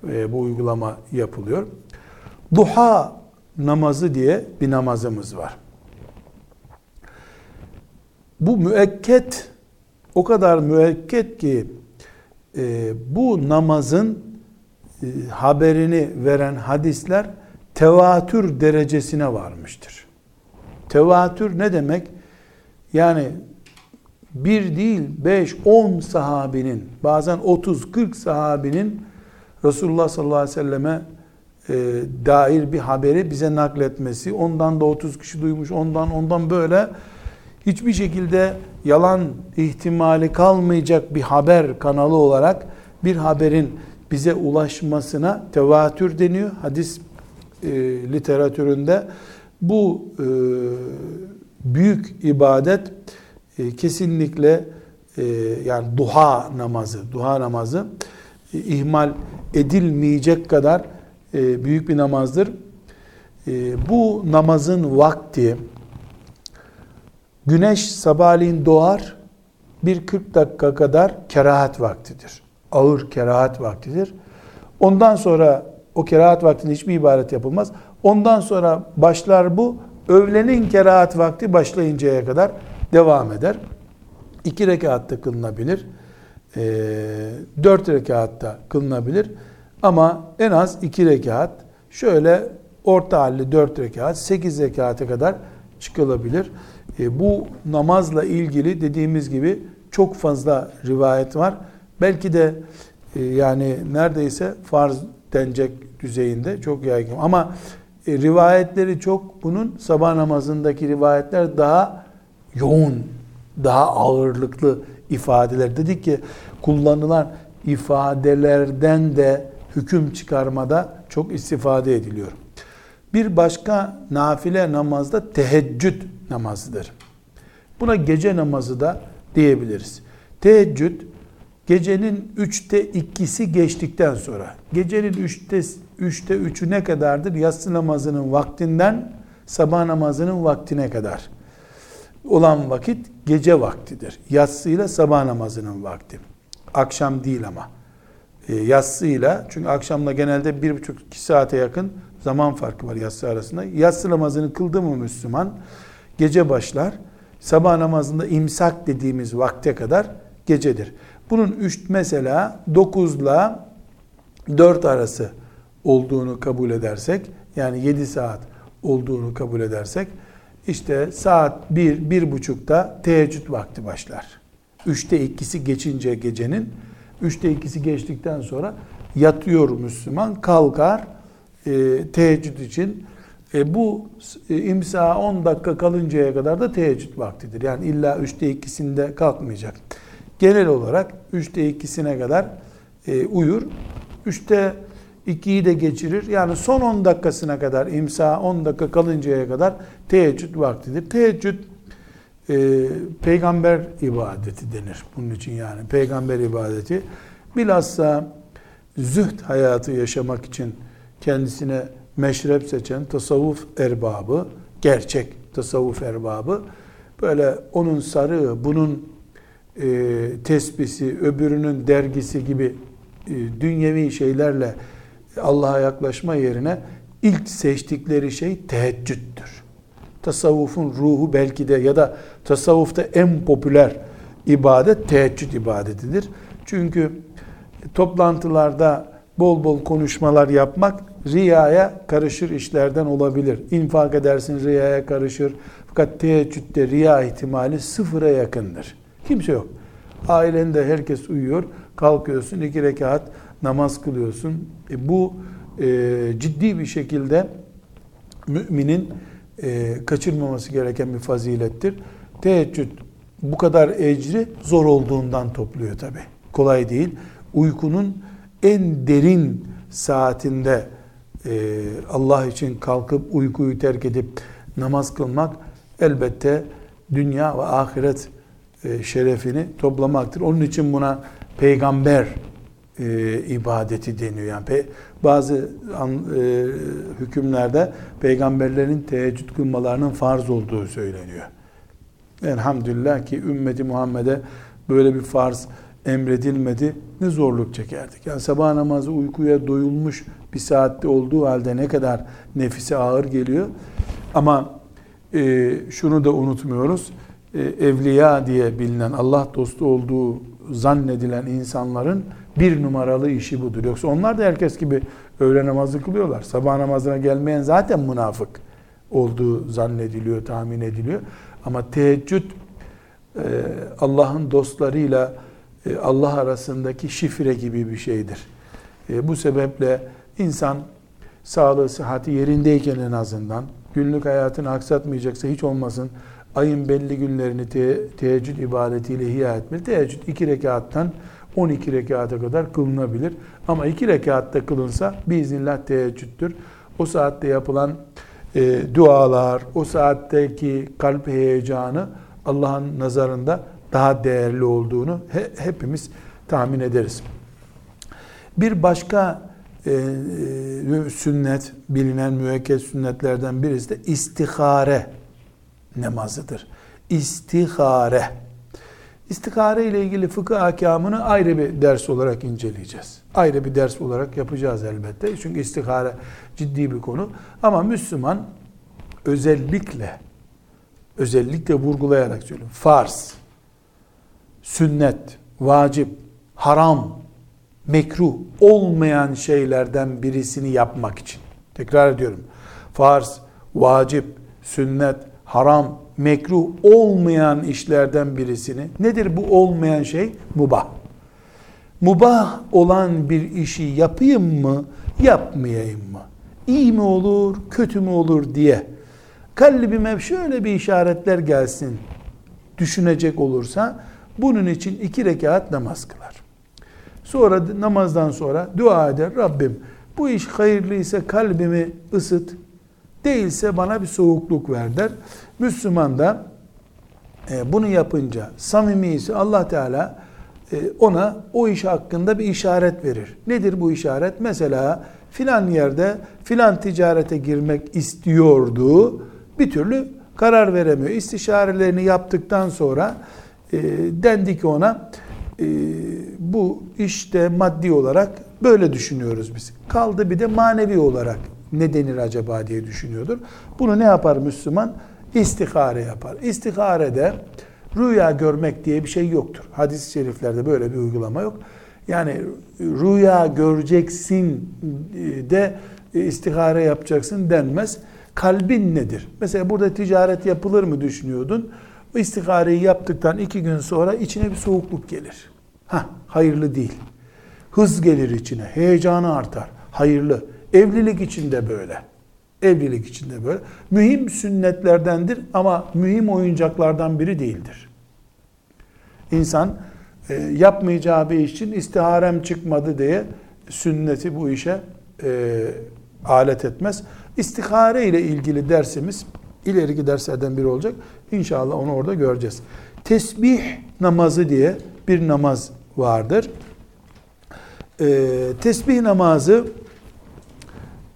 e, bu uygulama yapılıyor. Duha namazı diye bir namazımız var. Bu müekket o kadar müekket ki e, bu namazın e, haberini veren hadisler tevatür derecesine varmıştır. Tevatür ne demek? Yani bir değil, beş, on sahabinin, bazen otuz, kırk sahabinin Resulullah sallallahu aleyhi ve selleme e, dair bir haberi bize nakletmesi, ondan da otuz kişi duymuş, ondan ondan böyle hiçbir şekilde yalan ihtimali kalmayacak bir haber kanalı olarak bir haberin bize ulaşmasına tevatür deniyor. Hadis e, literatüründe bu e, büyük ibadet e, kesinlikle e, yani duha namazı, duha namazı e, ihmal edilmeyecek kadar e, büyük bir namazdır. Bu namazın vakti güneş sabahleyin doğar bir 40 dakika kadar kerahat vaktidir. Ağır kerahat vaktidir. Ondan sonra o kerahat vaktinde hiçbir ibadet yapılmaz. Ondan sonra başlar bu öğlenin kerahat vakti başlayıncaya kadar devam eder. İki rekatta kılınabilir. E, dört rekatta kılınabilir. Ama en az iki rekat şöyle orta halli dört rekat, sekiz rekata kadar çıkılabilir. E, bu namazla ilgili dediğimiz gibi çok fazla rivayet var. Belki de e, yani neredeyse farz denecek düzeyinde çok yaygın. Ama e, rivayetleri çok bunun sabah namazındaki rivayetler daha yoğun, daha ağırlıklı ifadeler. Dedik ki kullanılan ifadelerden de hüküm çıkarmada çok istifade ediliyor. Bir başka nafile namazda teheccüd namazıdır. Buna gece namazı da diyebiliriz. Teheccüd gecenin üçte ikisi geçtikten sonra gecenin üçte, üçte üçü ne kadardır? Yatsı namazının vaktinden sabah namazının vaktine kadar olan vakit gece vaktidir. Yatsıyla sabah namazının vakti. Akşam değil ama. E, yatsıyla çünkü akşamla genelde bir buçuk iki saate yakın zaman farkı var yatsı arasında. Yatsı namazını kıldı mı Müslüman gece başlar. Sabah namazında imsak dediğimiz vakte kadar gecedir. Bunun üç mesela 9 ile 4 arası olduğunu kabul edersek yani 7 saat olduğunu kabul edersek işte saat 1, bir, 1.30'da teheccüd vakti başlar. 3'te ikisi geçince gecenin 3'te ikisi geçtikten sonra yatıyor Müslüman kalkar e, teheccüd için e, bu e, imsa 10 dakika kalıncaya kadar da teheccüd vaktidir. Yani illa 3'te ikisinde kalkmayacak. Genel olarak 3'te ikisine kadar e, uyur. 3'te 2'yi de geçirir. Yani son 10 dakikasına kadar imsa 10 dakika kalıncaya kadar teheccüd vaktidir. Teheccüd e, peygamber ibadeti denir. Bunun için yani peygamber ibadeti. Bilhassa zühd hayatı yaşamak için kendisine meşrep seçen tasavvuf erbabı, gerçek tasavvuf erbabı böyle onun sarığı, bunun e, tespisi, öbürünün dergisi gibi e, dünyevi şeylerle Allah'a yaklaşma yerine ilk seçtikleri şey teheccüddür. tasavvufun ruhu belki de ya da tasavvufta en popüler ibadet teheccüd ibadetidir. Çünkü toplantılarda bol bol konuşmalar yapmak riyaya karışır işlerden olabilir. İnfak edersin riyaya karışır. Fakat teheccüde riya ihtimali sıfıra yakındır. Kimse yok. Ailende herkes uyuyor. Kalkıyorsun iki rekat namaz kılıyorsun. E bu e, ciddi bir şekilde müminin e, kaçırmaması gereken bir fazilettir. Teheccüd bu kadar ecri zor olduğundan topluyor tabi. Kolay değil. Uykunun en derin saatinde e, Allah için kalkıp uykuyu terk edip namaz kılmak elbette dünya ve ahiret e, şerefini toplamaktır. Onun için buna peygamber e, ibadeti deniyor. Yani pe, bazı an, e, hükümlerde peygamberlerin teheccüd kılmalarının farz olduğu söyleniyor. Elhamdülillah ki ümmeti Muhammed'e böyle bir farz emredilmedi. Ne zorluk çekerdik. Yani sabah namazı uykuya doyulmuş bir saatte olduğu halde ne kadar nefise ağır geliyor. Ama e, şunu da unutmuyoruz. E, evliya diye bilinen Allah dostu olduğu zannedilen insanların bir numaralı işi budur. Yoksa onlar da herkes gibi öğle namazı kılıyorlar. Sabah namazına gelmeyen zaten münafık olduğu zannediliyor, tahmin ediliyor. Ama teheccüd e, Allah'ın dostlarıyla e, Allah arasındaki şifre gibi bir şeydir. E, bu sebeple insan sağlığı, sıhhati yerindeyken en azından günlük hayatını aksatmayacaksa hiç olmasın ayın belli günlerini te teheccüd ibadetiyle ihya etmeli. Teheccüd iki rekattan 12 rekata kadar kılınabilir. Ama iki rekatta kılınsa biiznillah teheccüddür. O saatte yapılan e, dualar, o saatteki kalp heyecanı Allah'ın nazarında daha değerli olduğunu he, hepimiz tahmin ederiz. Bir başka e, e, sünnet, bilinen müekked sünnetlerden birisi de istihare namazıdır. İstihare. İstihare ile ilgili fıkıh ahkamını ayrı bir ders olarak inceleyeceğiz. Ayrı bir ders olarak yapacağız elbette. Çünkü istihare ciddi bir konu. Ama Müslüman özellikle özellikle vurgulayarak söylüyorum. Farz, sünnet, vacip, haram, mekruh olmayan şeylerden birisini yapmak için. Tekrar ediyorum. Farz, vacip, sünnet, haram, mekruh olmayan işlerden birisini. Nedir bu olmayan şey? Mubah. Mubah olan bir işi yapayım mı, yapmayayım mı? İyi mi olur, kötü mü olur diye kalbime şöyle bir işaretler gelsin düşünecek olursa bunun için iki rekat namaz kılar. Sonra namazdan sonra dua eder. Rabbim bu iş hayırlıysa kalbimi ısıt. Değilse bana bir soğukluk ver der. Müslüman da e, bunu yapınca samimiyse Allah Teala e, ona o iş hakkında bir işaret verir. Nedir bu işaret? Mesela filan yerde filan ticarete girmek istiyordu. Bir türlü karar veremiyor. İstişarelerini yaptıktan sonra e, dendi ki ona e, bu işte maddi olarak böyle düşünüyoruz biz. Kaldı bir de manevi olarak ne denir acaba diye düşünüyordur. Bunu ne yapar Müslüman? İstihare yapar. İstiharede rüya görmek diye bir şey yoktur. Hadis-i şeriflerde böyle bir uygulama yok. Yani rüya göreceksin de istihare yapacaksın denmez. Kalbin nedir? Mesela burada ticaret yapılır mı düşünüyordun? İstihareyi yaptıktan iki gün sonra içine bir soğukluk gelir. Ha, hayırlı değil. Hız gelir içine, heyecanı artar. Hayırlı. Evlilik içinde böyle. Evlilik içinde böyle. Mühim sünnetlerdendir ama mühim oyuncaklardan biri değildir. İnsan e, yapmayacağı bir iş için istiharem çıkmadı diye sünneti bu işe e, alet etmez. İstihare ile ilgili dersimiz ileriki derslerden biri olacak. İnşallah onu orada göreceğiz. Tesbih namazı diye bir namaz vardır. Ee, tesbih namazı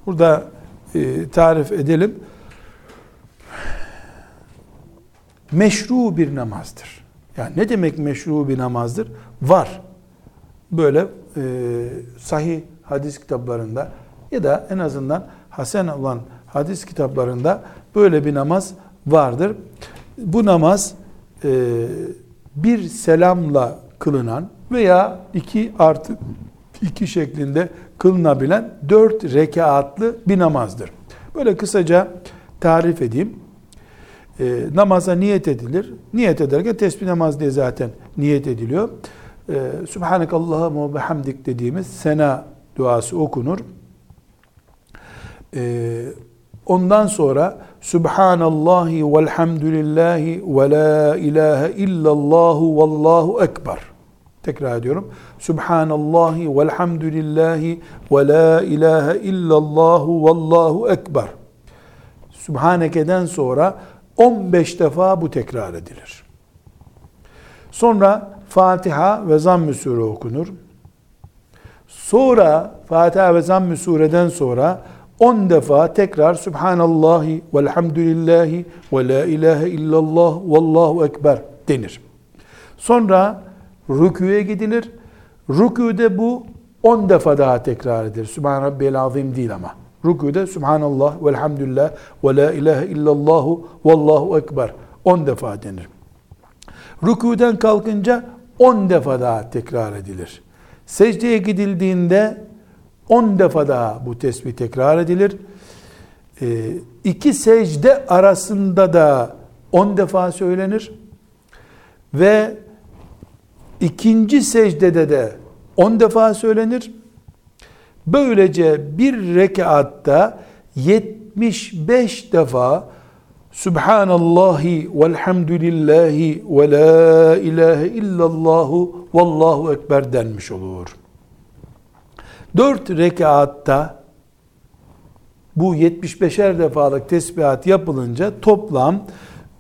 burada e, tarif edelim. Meşru bir namazdır. Yani ne demek meşru bir namazdır? Var. Böyle e, sahih hadis kitaplarında ya da en azından hasen olan hadis kitaplarında böyle bir namaz vardır. Bu namaz e, bir selamla kılınan veya iki artı iki şeklinde kılınabilen dört rekatlı bir namazdır. Böyle kısaca tarif edeyim. E, namaza niyet edilir. Niyet ederken tesbih namaz diye zaten niyet ediliyor. E, Subhanakallahumma ve bihamdik dediğimiz sena duası okunur. E, ondan sonra Subhanallahi velhamdülillahi ve la ilahe illallahu vallahu ekber. Tekrar ediyorum. Subhanallahi velhamdülillahi ve la ilahe illallahu vallahu ekber. Subhaneke'den sonra 15 defa bu tekrar edilir. Sonra Fatiha ve Zamm-ı Sure okunur. Sonra Fatiha ve Zamm-ı Sure'den sonra 10 defa tekrar Subhanallahi velhamdülillahi ve la ilahe illallah vallahu ekber denir. Sonra rüküye gidilir. Rüküde bu 10 defa daha tekrar edilir. Sübhan Rabbiyel Azim değil ama. Rüküde Subhanallah velhamdülillah ve la ilahe illallahu vallahu ekber 10 defa denir. Rüküden kalkınca 10 defa daha tekrar edilir. Secdeye gidildiğinde 10 defa daha bu tesbih tekrar edilir. E, iki secde arasında da 10 defa söylenir. Ve ikinci secdede de 10 defa söylenir. Böylece bir rekatta 75 defa Subhanallahi velhamdülillahi ve la ilahe illallahu vallahu ekber denmiş olur. Dört rekatta bu 75'er defalık tesbihat yapılınca toplam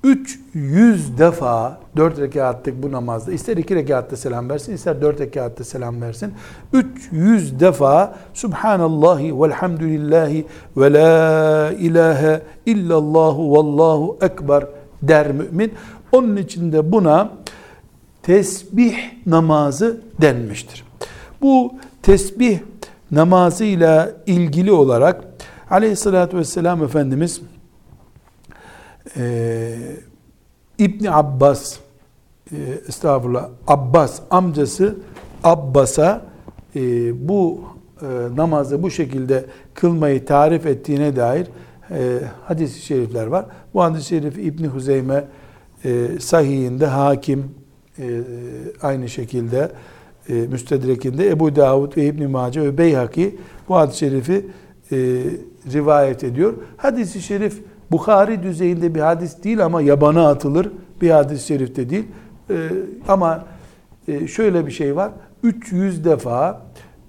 300 defa 4 rekatlık bu namazda ister 2 rekatta selam versin ister 4 rekatta selam versin 300 defa Subhanallahi velhamdülillahi ve la ilahe illallahu vallahu ekber der mümin. Onun içinde buna tesbih namazı denmiştir. Bu tesbih namazıyla ilgili olarak aleyhissalatü vesselam Efendimiz e, İbni Abbas e, estağfurullah Abbas amcası Abbas'a e, bu e, namazı bu şekilde kılmayı tarif ettiğine dair e, hadis-i şerifler var. Bu hadis-i şerif İbni Huzeyme e, sahihinde hakim e, aynı şekilde e, müstedrekinde Ebu Davud ve İbn Mace ve Beyhaki bu hadis-i şerifi e, rivayet ediyor. Hadis-i şerif Bukhari düzeyinde bir hadis değil ama yabana atılır bir hadis-i şerifte değil. E, ama e, şöyle bir şey var. 300 defa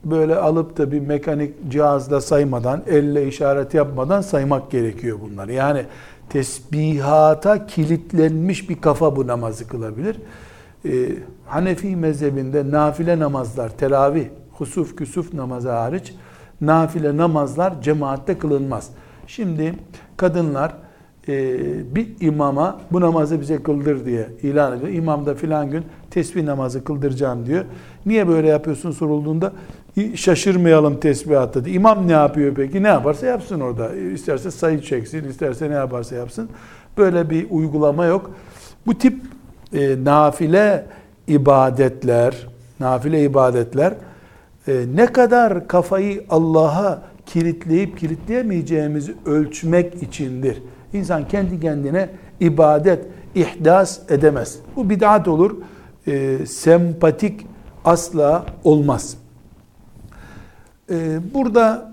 böyle alıp da bir mekanik cihazla saymadan, elle işaret yapmadan saymak gerekiyor bunları. Yani tesbihata kilitlenmiş bir kafa bu namazı kılabilir. Ee, Hanefi mezhebinde nafile namazlar, teravih, husuf, küsuf namazı hariç nafile namazlar cemaatte kılınmaz. Şimdi kadınlar e, bir imama bu namazı bize kıldır diye ilan ediyor. İmam da filan gün tesbih namazı kıldıracağım diyor. Niye böyle yapıyorsun sorulduğunda şaşırmayalım tesbihatta diye. İmam ne yapıyor peki? Ne yaparsa yapsın orada. İsterse sayı çeksin, isterse ne yaparsa yapsın. Böyle bir uygulama yok. Bu tip e, nafile ibadetler, nafile ibadetler e, ne kadar kafayı Allah'a kilitleyip kilitleyemeyeceğimizi ölçmek içindir. İnsan kendi kendine ibadet ihdas edemez. Bu bid'at olur. E, sempatik asla olmaz. E, burada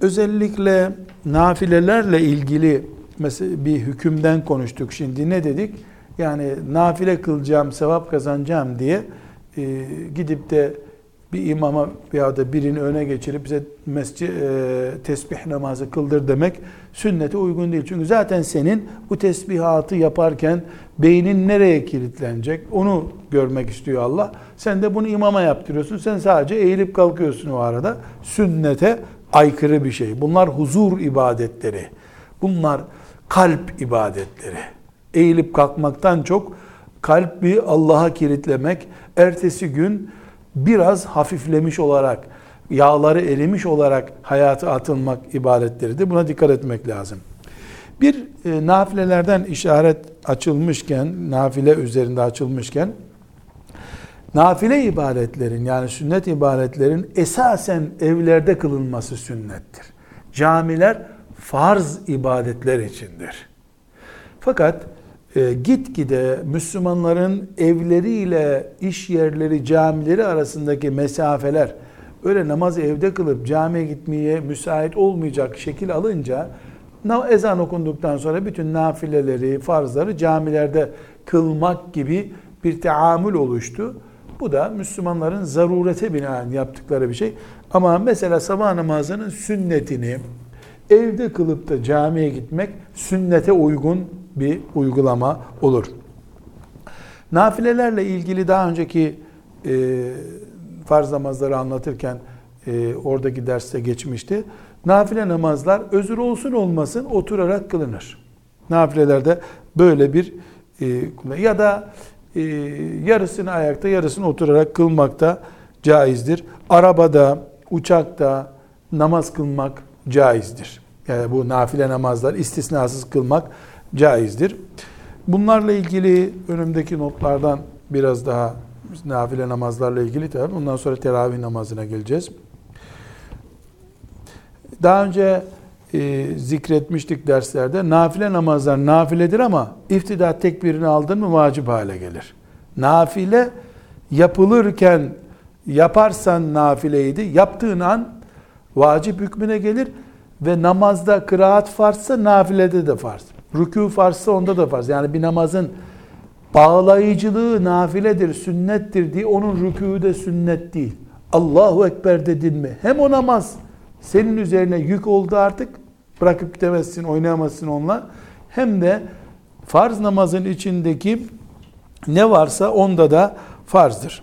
özellikle nafilelerle ilgili mesela bir hükümden konuştuk şimdi. Ne dedik? Yani nafile kılacağım, sevap kazanacağım diye e, gidip de bir imama veya da birini öne geçirip bize mescid, e, tesbih namazı kıldır demek sünnete uygun değil. Çünkü zaten senin bu tesbihatı yaparken beynin nereye kilitlenecek onu görmek istiyor Allah. Sen de bunu imama yaptırıyorsun. Sen sadece eğilip kalkıyorsun o arada. Sünnete aykırı bir şey. Bunlar huzur ibadetleri. Bunlar kalp ibadetleri. Eğilip kalkmaktan çok kalbi Allah'a kilitlemek, ertesi gün biraz hafiflemiş olarak yağları erimiş olarak hayata atılmak ibadetleridir. Buna dikkat etmek lazım. Bir e, nafilelerden işaret açılmışken, nafile üzerinde açılmışken, nafile ibadetlerin yani sünnet ibadetlerin esasen evlerde kılınması sünnettir. Camiler farz ibadetler içindir. Fakat e, gitgide Müslümanların evleriyle iş yerleri, camileri arasındaki mesafeler öyle namaz evde kılıp camiye gitmeye müsait olmayacak şekil alınca ezan okunduktan sonra bütün nafileleri, farzları camilerde kılmak gibi bir teamül oluştu. Bu da Müslümanların zarurete binaen yaptıkları bir şey. Ama mesela sabah namazının sünnetini evde kılıp da camiye gitmek sünnete uygun bir uygulama olur. Nafilelerle ilgili daha önceki e, farz namazları anlatırken e, oradaki derste geçmişti. Nafile namazlar özür olsun olmasın oturarak kılınır. Nafilelerde böyle bir e, ya da e, yarısını ayakta yarısını oturarak kılmak da caizdir. Arabada, uçakta namaz kılmak caizdir. Yani bu nafile namazlar istisnasız kılmak caizdir. Bunlarla ilgili önümdeki notlardan biraz daha nafile namazlarla ilgili tabi. Ondan sonra teravih namazına geleceğiz. Daha önce e, zikretmiştik derslerde. Nafile namazlar nafiledir ama iftida tekbirini aldın mı vacip hale gelir. Nafile yapılırken yaparsan nafileydi. Yaptığın an vacip hükmüne gelir ve namazda kıraat farzsa nafilede de farz. Rükû farzsa onda da farz. Yani bir namazın bağlayıcılığı nafiledir, sünnettir diye onun rükû de sünnet değil. Allahu Ekber dedin mi? Hem o namaz senin üzerine yük oldu artık. Bırakıp gidemezsin, oynayamazsın onunla. Hem de farz namazın içindeki ne varsa onda da farzdır.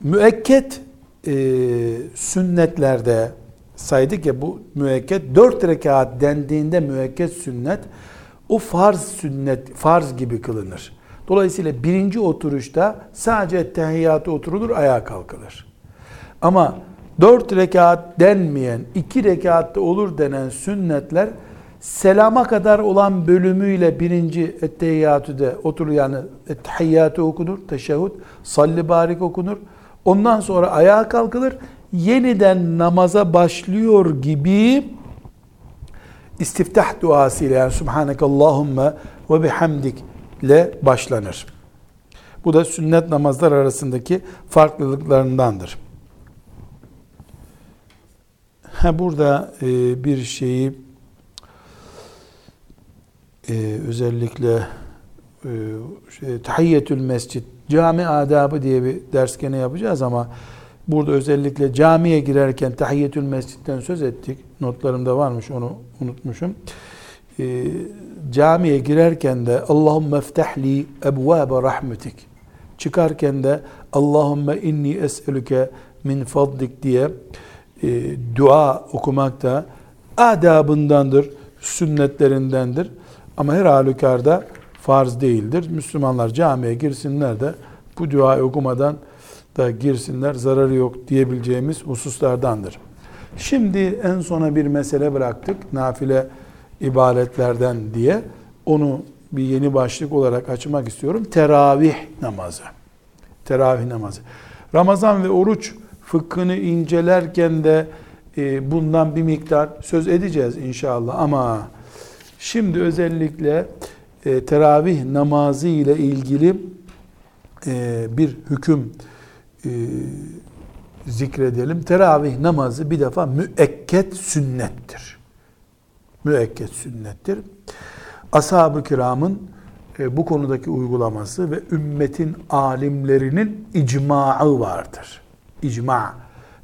Müekket e, sünnetlerde saydık ya bu müekket dört rekat dendiğinde müekket sünnet o farz sünnet farz gibi kılınır. Dolayısıyla birinci oturuşta sadece tehiyyatı oturulur, ayağa kalkılır. Ama dört rekat denmeyen, iki rekatta olur denen sünnetler selama kadar olan bölümüyle birinci ettehiyyatü de oturur. Yani ettehiyyatı okunur, teşehhüd, salli barik okunur. Ondan sonra ayağa kalkılır. Yeniden namaza başlıyor gibi istiftah duası ile yani Subhaneke Allahümme ve bihamdik ile başlanır. Bu da sünnet namazlar arasındaki farklılıklarındandır. Ha, burada e, bir şeyi e, özellikle e, şey, tahiyyetül mescid, cami adabı diye bir ders gene yapacağız ama burada özellikle camiye girerken tahiyyetül mescitten söz ettik. Notlarımda varmış onu unutmuşum. E, camiye girerken de Allahümme ftahli ebvâbe rahmetik. Çıkarken de Allahümme inni es'elüke min fadlik diye e, dua okumak da adabındandır, sünnetlerindendir. Ama her halükarda farz değildir. Müslümanlar camiye girsinler de bu duayı okumadan da girsinler, zararı yok diyebileceğimiz hususlardandır. Şimdi en sona bir mesele bıraktık. Nafile ibadetlerden diye onu bir yeni başlık olarak açmak istiyorum. Teravih namazı. Teravih namazı. Ramazan ve oruç fıkhını incelerken de e, bundan bir miktar söz edeceğiz inşallah ama şimdi özellikle e, teravih namazı ile ilgili e, bir hüküm zikredelim. Teravih namazı bir defa müekket sünnettir müekket sünnettir. Ashab-ı kiramın e, bu konudaki uygulaması ve ümmetin alimlerinin icmaı vardır. İcma.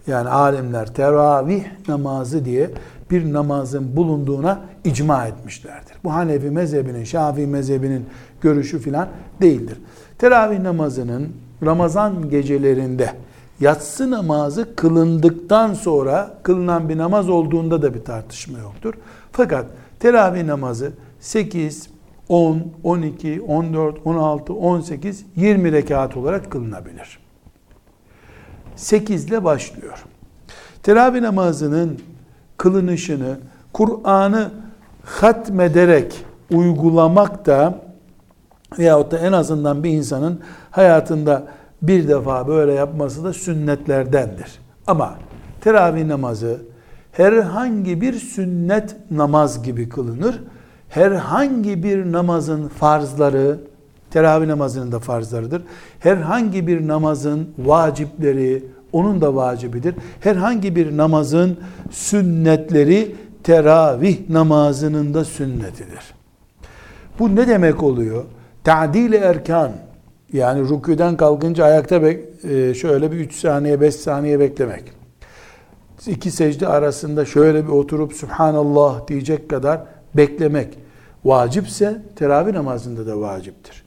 Yani alimler teravih namazı diye bir namazın bulunduğuna icma etmişlerdir. Bu Hanefi mezhebinin, Şafii mezhebinin görüşü filan değildir. Teravih namazının Ramazan gecelerinde yatsı namazı kılındıktan sonra kılınan bir namaz olduğunda da bir tartışma yoktur. Fakat teravih namazı 8, 10, 11, 12 10, 12, 14, 16, 18, 20 rekat olarak kılınabilir. 8 ile başlıyor. Teravih namazının kılınışını Kur'an'ı hatmederek uygulamak da veyahut da en azından bir insanın hayatında bir defa böyle yapması da sünnetlerdendir. Ama teravih namazı herhangi bir sünnet namaz gibi kılınır. Herhangi bir namazın farzları, teravih namazının da farzlarıdır. Herhangi bir namazın vacipleri, onun da vacibidir. Herhangi bir namazın sünnetleri teravih namazının da sünnetidir. Bu ne demek oluyor? Ta'dil erkan yani rüküden kalkınca ayakta bek, e, şöyle bir 3 saniye 5 saniye beklemek. İki secde arasında şöyle bir oturup Subhanallah diyecek kadar beklemek vacipse teravih namazında da vaciptir.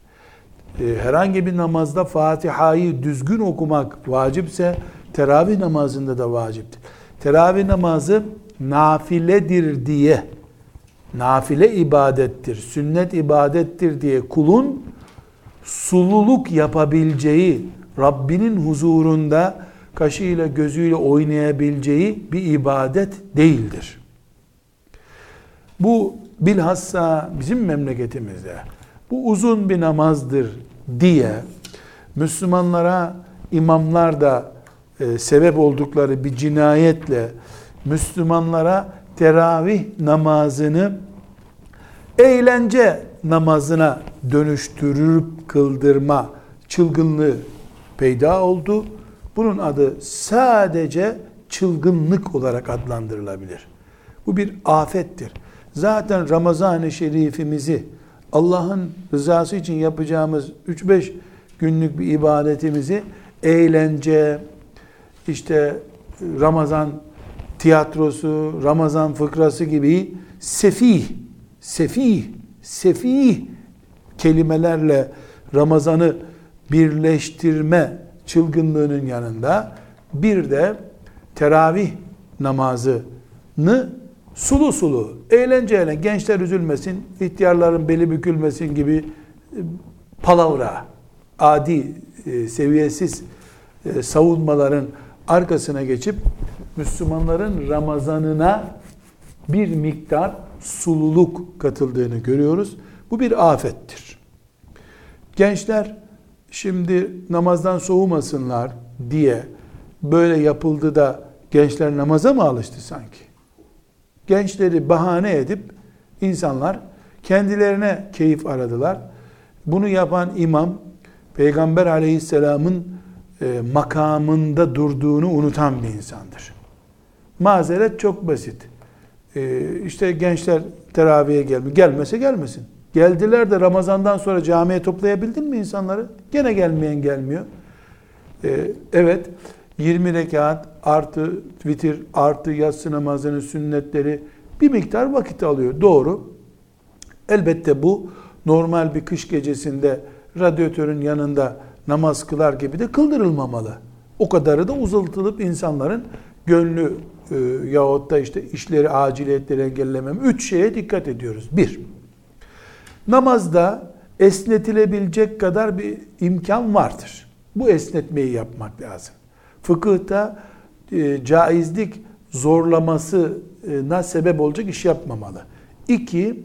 E, herhangi bir namazda Fatiha'yı düzgün okumak vacipse teravih namazında da vaciptir. Teravih namazı nafiledir diye nafile ibadettir, sünnet ibadettir diye kulun sululuk yapabileceği, Rabbinin huzurunda kaşıyla gözüyle oynayabileceği bir ibadet değildir. Bu bilhassa bizim memleketimizde bu uzun bir namazdır diye Müslümanlara imamlar da e, sebep oldukları bir cinayetle Müslümanlara teravih namazını eğlence namazına dönüştürüp kıldırma çılgınlığı peyda oldu. Bunun adı sadece çılgınlık olarak adlandırılabilir. Bu bir afettir. Zaten Ramazan-ı Şerifimizi Allah'ın rızası için yapacağımız 3-5 günlük bir ibadetimizi eğlence, işte Ramazan tiyatrosu, Ramazan fıkrası gibi sefih, sefih, sefih kelimelerle Ramazan'ı birleştirme çılgınlığının yanında bir de teravih namazını sulu sulu, eğlenceyle gençler üzülmesin, ihtiyarların beli bükülmesin gibi e, palavra, adi, e, seviyesiz e, savunmaların arkasına geçip Müslümanların Ramazanına bir miktar sululuk katıldığını görüyoruz. Bu bir afettir. Gençler şimdi namazdan soğumasınlar diye böyle yapıldı da gençler namaza mı alıştı sanki? Gençleri bahane edip insanlar kendilerine keyif aradılar. Bunu yapan imam Peygamber aleyhisselamın e, makamında durduğunu unutan bir insandır. Mazeret çok basit. E, işte gençler teraviye gelmiyor. Gelmese gelmesin. Geldiler de Ramazan'dan sonra camiye toplayabildin mi insanları? Gene gelmeyen gelmiyor. E, evet 20 rekat artı vitir artı yatsı namazının sünnetleri bir miktar vakit alıyor. Doğru. Elbette bu normal bir kış gecesinde radyatörün yanında namaz kılar gibi de kıldırılmamalı. O kadarı da uzatılıp insanların gönlü e, yahut da işte işleri, aciliyetleri engellemem. Üç şeye dikkat ediyoruz. Bir, namazda esnetilebilecek kadar bir imkan vardır. Bu esnetmeyi yapmak lazım. Fıkıhta e, caizlik zorlamasına sebep olacak iş yapmamalı. İki,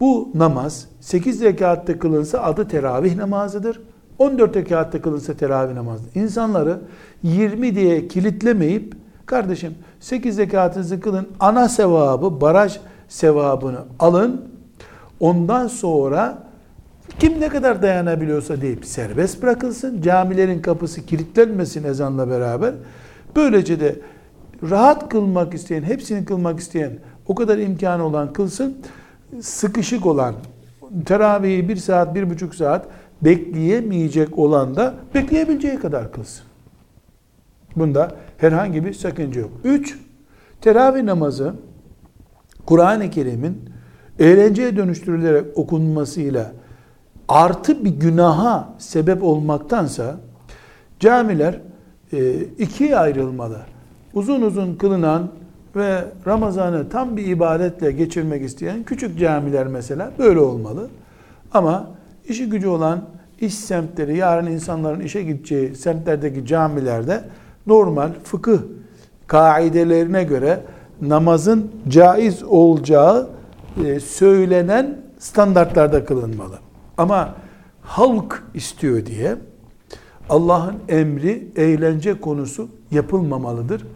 bu namaz 8 rekatta kılınsa adı teravih namazıdır. 14 rekatta kılınsa teravih namazı. İnsanları 20 diye kilitlemeyip kardeşim 8 rekatınızı kılın ana sevabı baraj sevabını alın. Ondan sonra kim ne kadar dayanabiliyorsa deyip serbest bırakılsın. Camilerin kapısı kilitlenmesin ezanla beraber. Böylece de rahat kılmak isteyen, hepsini kılmak isteyen, o kadar imkanı olan kılsın. Sıkışık olan, teravihi bir saat, bir buçuk saat bekleyemeyecek olan da bekleyebileceği kadar kılsın. Bunda herhangi bir sakınca yok. Üç, teravih namazı Kur'an-ı Kerim'in eğlenceye dönüştürülerek okunmasıyla artı bir günaha sebep olmaktansa camiler e, ikiye ayrılmalı. Uzun uzun kılınan ve Ramazan'ı tam bir ibadetle geçirmek isteyen küçük camiler mesela böyle olmalı. Ama işi gücü olan iş semtleri, yarın insanların işe gideceği semtlerdeki camilerde normal fıkıh kaidelerine göre namazın caiz olacağı e, söylenen standartlarda kılınmalı. Ama halk istiyor diye Allah'ın emri eğlence konusu yapılmamalıdır.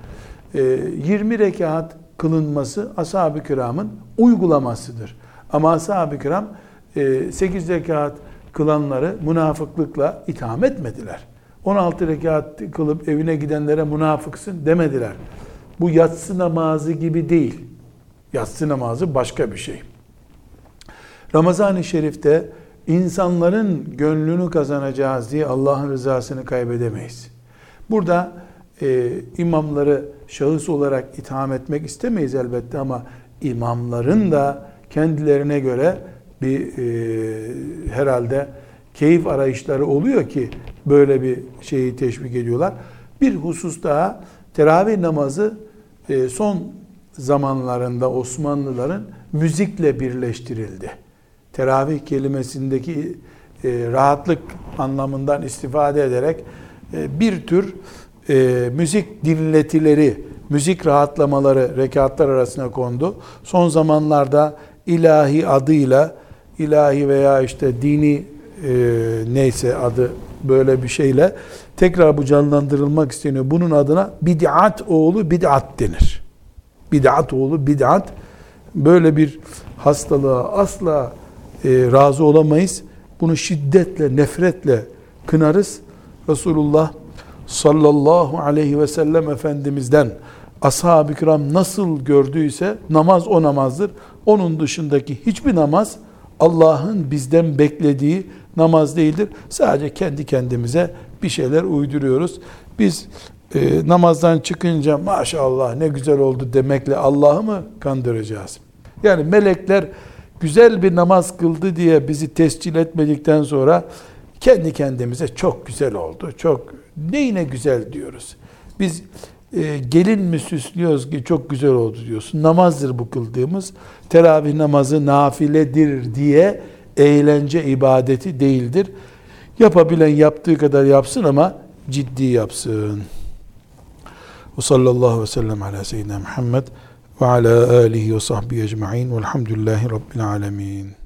20 e, rekat kılınması ashab-ı kiramın uygulamasıdır. Ama ashab-ı kiram 8 e, rekat kılanları münafıklıkla itham etmediler. 16 rekat kılıp evine gidenlere münafıksın demediler. Bu yatsı namazı gibi değil. Yatsı namazı başka bir şey. Ramazan-ı Şerif'te insanların gönlünü kazanacağız diye Allah'ın rızasını kaybedemeyiz. Burada e, imamları şahıs olarak itham etmek istemeyiz elbette ama imamların da kendilerine göre bir e, herhalde keyif arayışları oluyor ki böyle bir şeyi teşvik ediyorlar. Bir husus daha teravih namazı e, son zamanlarında Osmanlıların müzikle birleştirildi. Teravih kelimesindeki e, rahatlık anlamından istifade ederek e, bir tür müzik dinletileri, müzik rahatlamaları rekatlar arasına kondu. Son zamanlarda ilahi adıyla ilahi veya işte dini neyse adı böyle bir şeyle tekrar bu canlandırılmak isteniyor. Bunun adına bid'at oğlu bid'at denir. Bid'at oğlu bid'at böyle bir hastalığa asla e, razı olamayız. Bunu şiddetle, nefretle kınarız. Resulullah sallallahu aleyhi ve sellem Efendimiz'den ashab-ı kiram nasıl gördüyse namaz o namazdır. Onun dışındaki hiçbir namaz Allah'ın bizden beklediği namaz değildir. Sadece kendi kendimize bir şeyler uyduruyoruz. Biz e, namazdan çıkınca maşallah ne güzel oldu demekle Allah'ı mı kandıracağız? Yani melekler güzel bir namaz kıldı diye bizi tescil etmedikten sonra kendi kendimize çok güzel oldu. Çok neyine güzel diyoruz. Biz e, gelin mi süslüyoruz ki çok güzel oldu diyorsun. Namazdır bu kıldığımız. Teravih namazı nafiledir diye eğlence ibadeti değildir. Yapabilen yaptığı kadar yapsın ama ciddi yapsın. Ve sallallahu ve sellem ala seyyidina Muhammed ve ala alihi ve sahbihi ecma'in velhamdülillahi rabbil alemin.